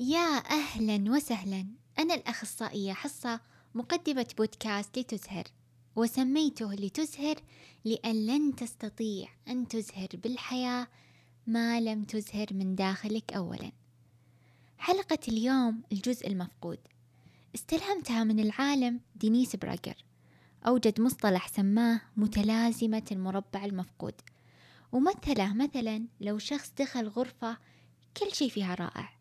يا أهلا وسهلا. أنا الأخصائية حصة مقدمة بودكاست لتزهر. وسميته لتزهر لأن لن تستطيع أن تزهر بالحياة ما لم تزهر من داخلك أولا. حلقة اليوم الجزء المفقود. استلهمتها من العالم دينيس براجر. أوجد مصطلح سماه متلازمة المربع المفقود. ومثله مثلا لو شخص دخل غرفة كل شيء فيها رائع.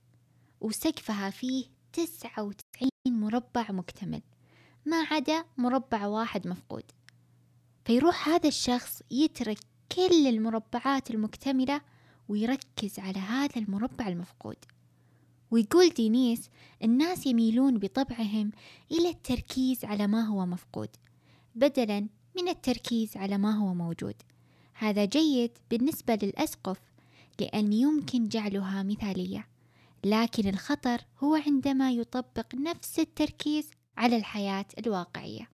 وسقفها فيه تسعة وتسعين مربع مكتمل. ما عدا مربع واحد مفقود. فيروح هذا الشخص يترك كل المربعات المكتملة ويركز على هذا المربع المفقود. ويقول دينيس الناس يميلون بطبعهم إلى التركيز على ما هو مفقود بدلا من التركيز على ما هو موجود. هذا جيد بالنسبة للأسقف لأن يمكن جعلها مثالية. لكن الخطر هو عندما يطبق نفس التركيز على الحياة الواقعية.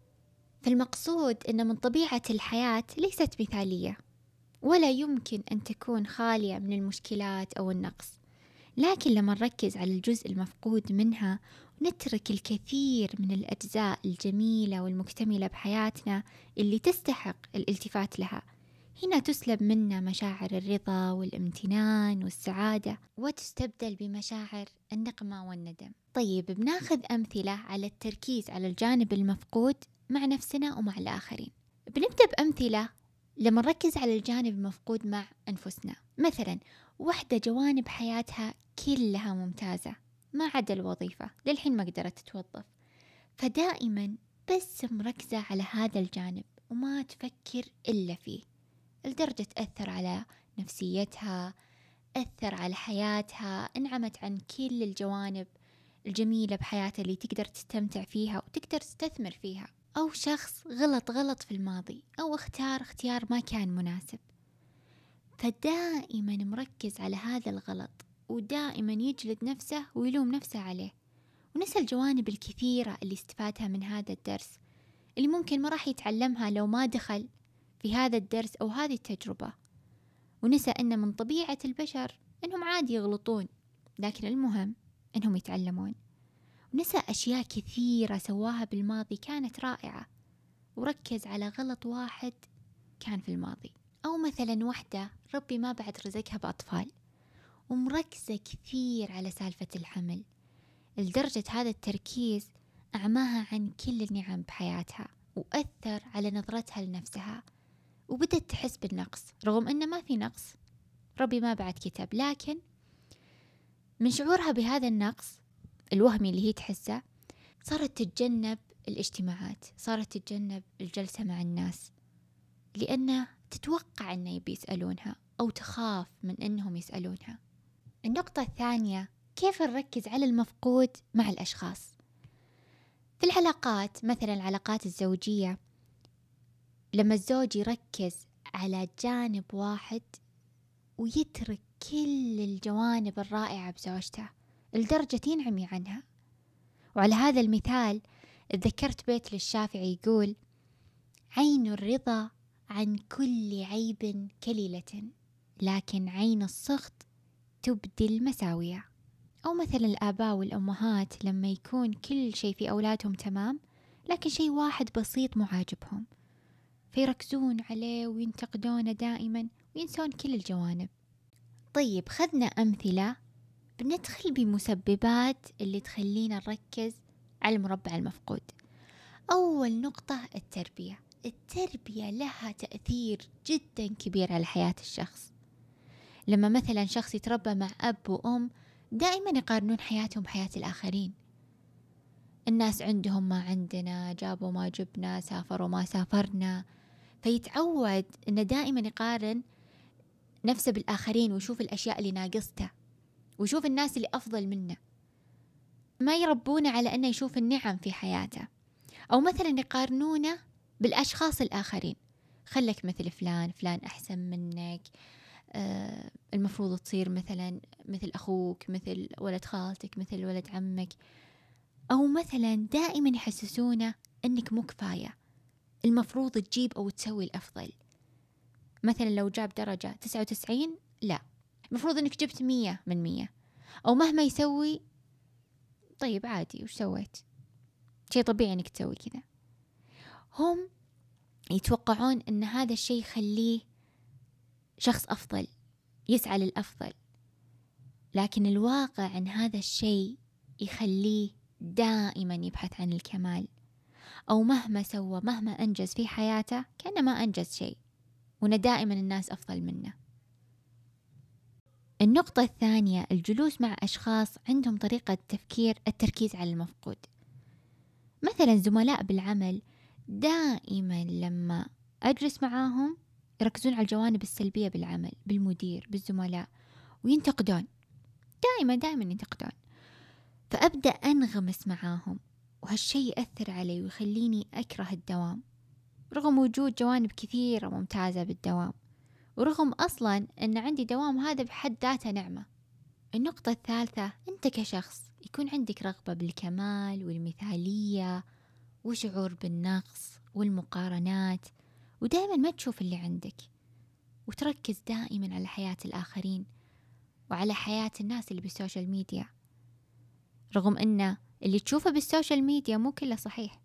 فالمقصود أن من طبيعة الحياة ليست مثالية ولا يمكن أن تكون خالية من المشكلات أو النقص. لكن لما نركز على الجزء المفقود منها ونترك الكثير من الأجزاء الجميلة والمكتملة بحياتنا اللي تستحق الالتفات لها. هنا تسلب منا مشاعر الرضا والامتنان والسعادة وتستبدل بمشاعر النقمة والندم. طيب بناخذ أمثلة على التركيز على الجانب المفقود مع نفسنا ومع الآخرين. بنبدأ بأمثلة لما نركز على الجانب المفقود مع أنفسنا. مثلا واحدة جوانب حياتها كلها ممتازة ما عدا الوظيفة. للحين ما قدرت تتوظف. فدائما بس مركزة على هذا الجانب وما تفكر إلا فيه. لدرجة تأثر على نفسيتها أثر على حياتها انعمت عن كل الجوانب الجميلة بحياتها اللي تقدر تستمتع فيها وتقدر تستثمر فيها. أو شخص غلط غلط في الماضي أو اختار اختيار ما كان مناسب. فدائما مركز على هذا الغلط ودائما يجلد نفسه ويلوم نفسه عليه. ونسى الجوانب الكثيرة اللي استفادها من هذا الدرس اللي ممكن ما راح يتعلمها لو ما دخل في هذا الدرس أو هذه التجربة. ونسى أن من طبيعة البشر أنهم عادي يغلطون لكن المهم أنهم يتعلمون. ونسى أشياء كثيرة سواها بالماضي كانت رائعة. وركز على غلط واحد كان في الماضي. أو مثلا وحدة ربي ما بعد رزقها بأطفال. ومركزة كثير على سالفة الحمل لدرجة هذا التركيز أعماها عن كل النعم بحياتها وأثر على نظرتها لنفسها. وبدت تحس بالنقص رغم أنه ما في نقص. ربي ما بعد كتب لكن من شعورها بهذا النقص الوهمي اللي هي تحسه صارت تتجنب الاجتماعات صارت تتجنب الجلسة مع الناس لأنه تتوقع أنه يبي يسألونها أو تخاف من أنهم يسألونها. النقطة الثانية كيف نركز على المفقود مع الأشخاص؟ في العلاقات مثلا العلاقات الزوجية لما الزوج يركز على جانب واحد ويترك كل الجوانب الرائعة بزوجته لدرجة ينعمي عنها. وعلى هذا المثال تذكرت بيت للشافعي يقول عين الرضا عن كل عيب كليلة لكن عين السخط تبدي المساوية. أو مثل الآباء والأمهات لما يكون كل شيء في أولادهم تمام لكن شيء واحد بسيط مو عاجبهم. فيركزون عليه وينتقدونه دائما وينسون كل الجوانب. طيب خذنا أمثلة بندخل بمسببات اللي تخلينا نركز على المربع المفقود. أول نقطة التربية. التربية لها تأثير جدا كبير على حياة الشخص. لما مثلا شخص يتربى مع أب وأم دائما يقارنون حياتهم بحياة الآخرين. الناس عندهم ما عندنا جابوا ما جبنا سافروا ما سافرنا. فيتعود إنه دائما يقارن نفسه بالآخرين ويشوف الأشياء اللي ناقصته ويشوف الناس اللي أفضل منه. ما يربونه على أنه يشوف النعم في حياته. أو مثلا يقارنونه بالأشخاص الآخرين. خلك مثل فلان فلان أحسن منك. آه المفروض تصير مثلا مثل أخوك مثل ولد خالتك مثل ولد عمك. أو مثلا دائما يحسسونه أنك مو كفاية. المفروض تجيب أو تسوي الأفضل. مثلا لو جاب درجة تسعة وتسعين لا. المفروض أنك جبت مية من مية. أو مهما يسوي طيب عادي وش سويت؟ شيء طبيعي إنك تسوي كذا. هم يتوقعون إن هذا الشيء يخليه شخص أفضل يسعى للأفضل. لكن الواقع إن هذا الشيء يخليه دائما يبحث عن الكمال. أو مهما سوى مهما أنجز في حياته كأنه ما أنجز شيء. وان دائما الناس أفضل منه. النقطة الثانية الجلوس مع أشخاص عندهم طريقة تفكير التركيز على المفقود. مثلا زملاء بالعمل دائما لما أجلس معاهم يركزون على الجوانب السلبية بالعمل بالمدير بالزملاء وينتقدون. دائما دائما ينتقدون. فأبدأ أنغمس معاهم. وهالشي يأثر علي ويخليني أكره الدوام. رغم وجود جوانب كثيرة ممتازة بالدوام ورغم أصلا أن عندي دوام هذا بحد ذاته نعمة. النقطة الثالثة أنت كشخص يكون عندك رغبة بالكمال والمثالية وشعور بالنقص والمقارنات ودائما ما تشوف اللي عندك. وتركز دائما على حياة الآخرين وعلى حياة الناس اللي بال social media. رغم أن اللي تشوفه بال social media مو كله صحيح.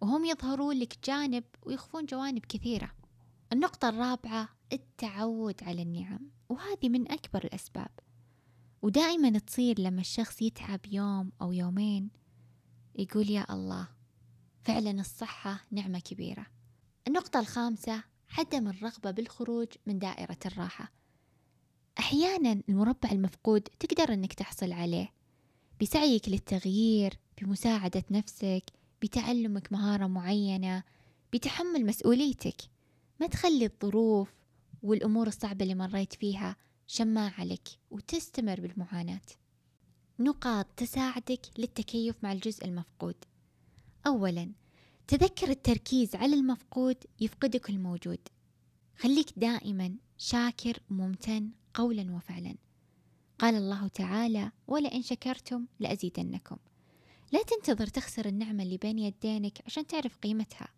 وهم يظهرون لك جانب ويخفون جوانب كثيرة. النقطة الرابعة التعود على النعم. وهذه من أكبر الأسباب. ودائما تصير لما الشخص يتعب يوم أو يومين يقول يا الله فعلا الصحة نعمة كبيرة. النقطة الخامسة عدم الرغبة بالخروج من دائرة الراحة. أحيانا المربع المفقود تقدر أنك تحصل عليه. بسعيك للتغيير بمساعدة نفسك بتعلمك مهارة معينة بتحمل مسؤوليتك. ما تخلي الظروف والأمور الصعبة اللي مريت فيها شماعة لك وتستمر بالمعاناة. نقاط تساعدك للتكيف مع الجزء المفقود. أولا تذكر التركيز على المفقود يفقدك الموجود. خليك دائما شاكر وممتن قولا وفعلا. قال الله تعالى ولئن شكرتم لأزيدنكم. لا تنتظر تخسر النعمة اللي بين يدينك عشان تعرف قيمتها.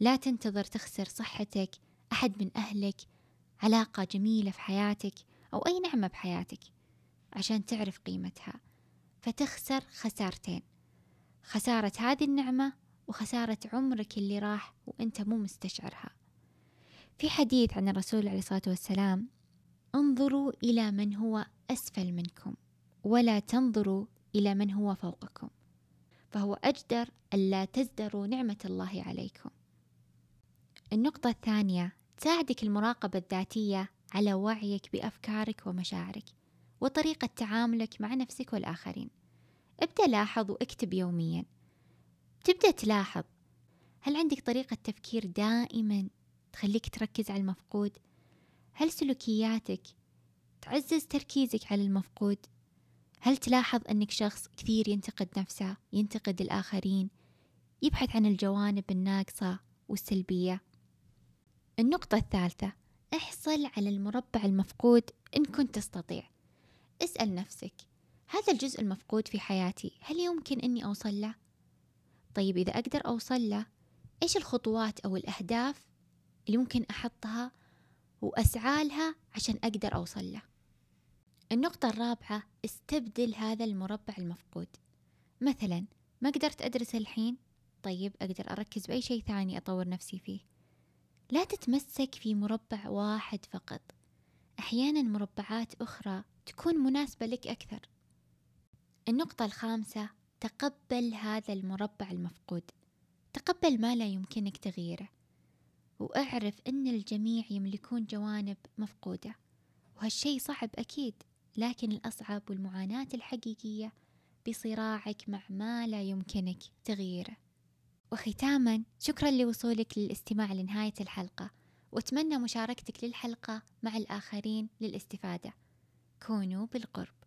لا تنتظر تخسر صحتك أحد من أهلك علاقة جميلة في حياتك أو أي نعمة بحياتك عشان تعرف قيمتها. فتخسر خسارتين خسارة هذه النعمة وخسارة عمرك اللي راح وأنت مو مستشعرها. في حديث عن الرسول عليه الصلاة والسلام انظروا إلى من هو أسفل منكم ولا تنظروا إلى من هو فوقكم فهو أجدر ألا تزدروا نعمة الله عليكم. النقطة الثانية تساعدك المراقبة الذاتية على وعيك بأفكارك ومشاعرك وطريقة تعاملك مع نفسك والآخرين. ابدأ لاحظ واكتب يوميا. تبدأ تلاحظ هل عندك طريقة تفكير دائما تخليك تركز على المفقود؟ هل سلوكياتك تعزز تركيزك على المفقود؟ هل تلاحظ أنك شخص كثير ينتقد نفسه ينتقد الآخرين يبحث عن الجوانب الناقصة والسلبية؟ النقطة الثالثة احصل على المربع المفقود إن كنت تستطيع. اسأل نفسك هذا الجزء المفقود في حياتي هل يمكن أني أوصل له؟ طيب إذا أقدر أوصل له إيش الخطوات أو الأهداف اللي ممكن أحطها وأسعى لها عشان أقدر أوصل له؟ النقطة الرابعة استبدل هذا المربع المفقود. مثلا ما قدرت أدرس الحين؟ طيب أقدر أركز بأي شيء ثاني أطور نفسي فيه. لا تتمسك في مربع واحد فقط. أحيانا مربعات أخرى تكون مناسبة لك أكثر. النقطة الخامسة تقبل هذا المربع المفقود. تقبل ما لا يمكنك تغييره. وأعرف أن الجميع يملكون جوانب مفقودة. وهالشي صعب أكيد. لكن الأصعب والمعاناة الحقيقية بصراعك مع ما لا يمكنك تغييره. وختاما شكرا لوصولك للاستماع لنهاية الحلقة وأتمنى مشاركتك للحلقة مع الآخرين للاستفادة. كونوا بالقرب.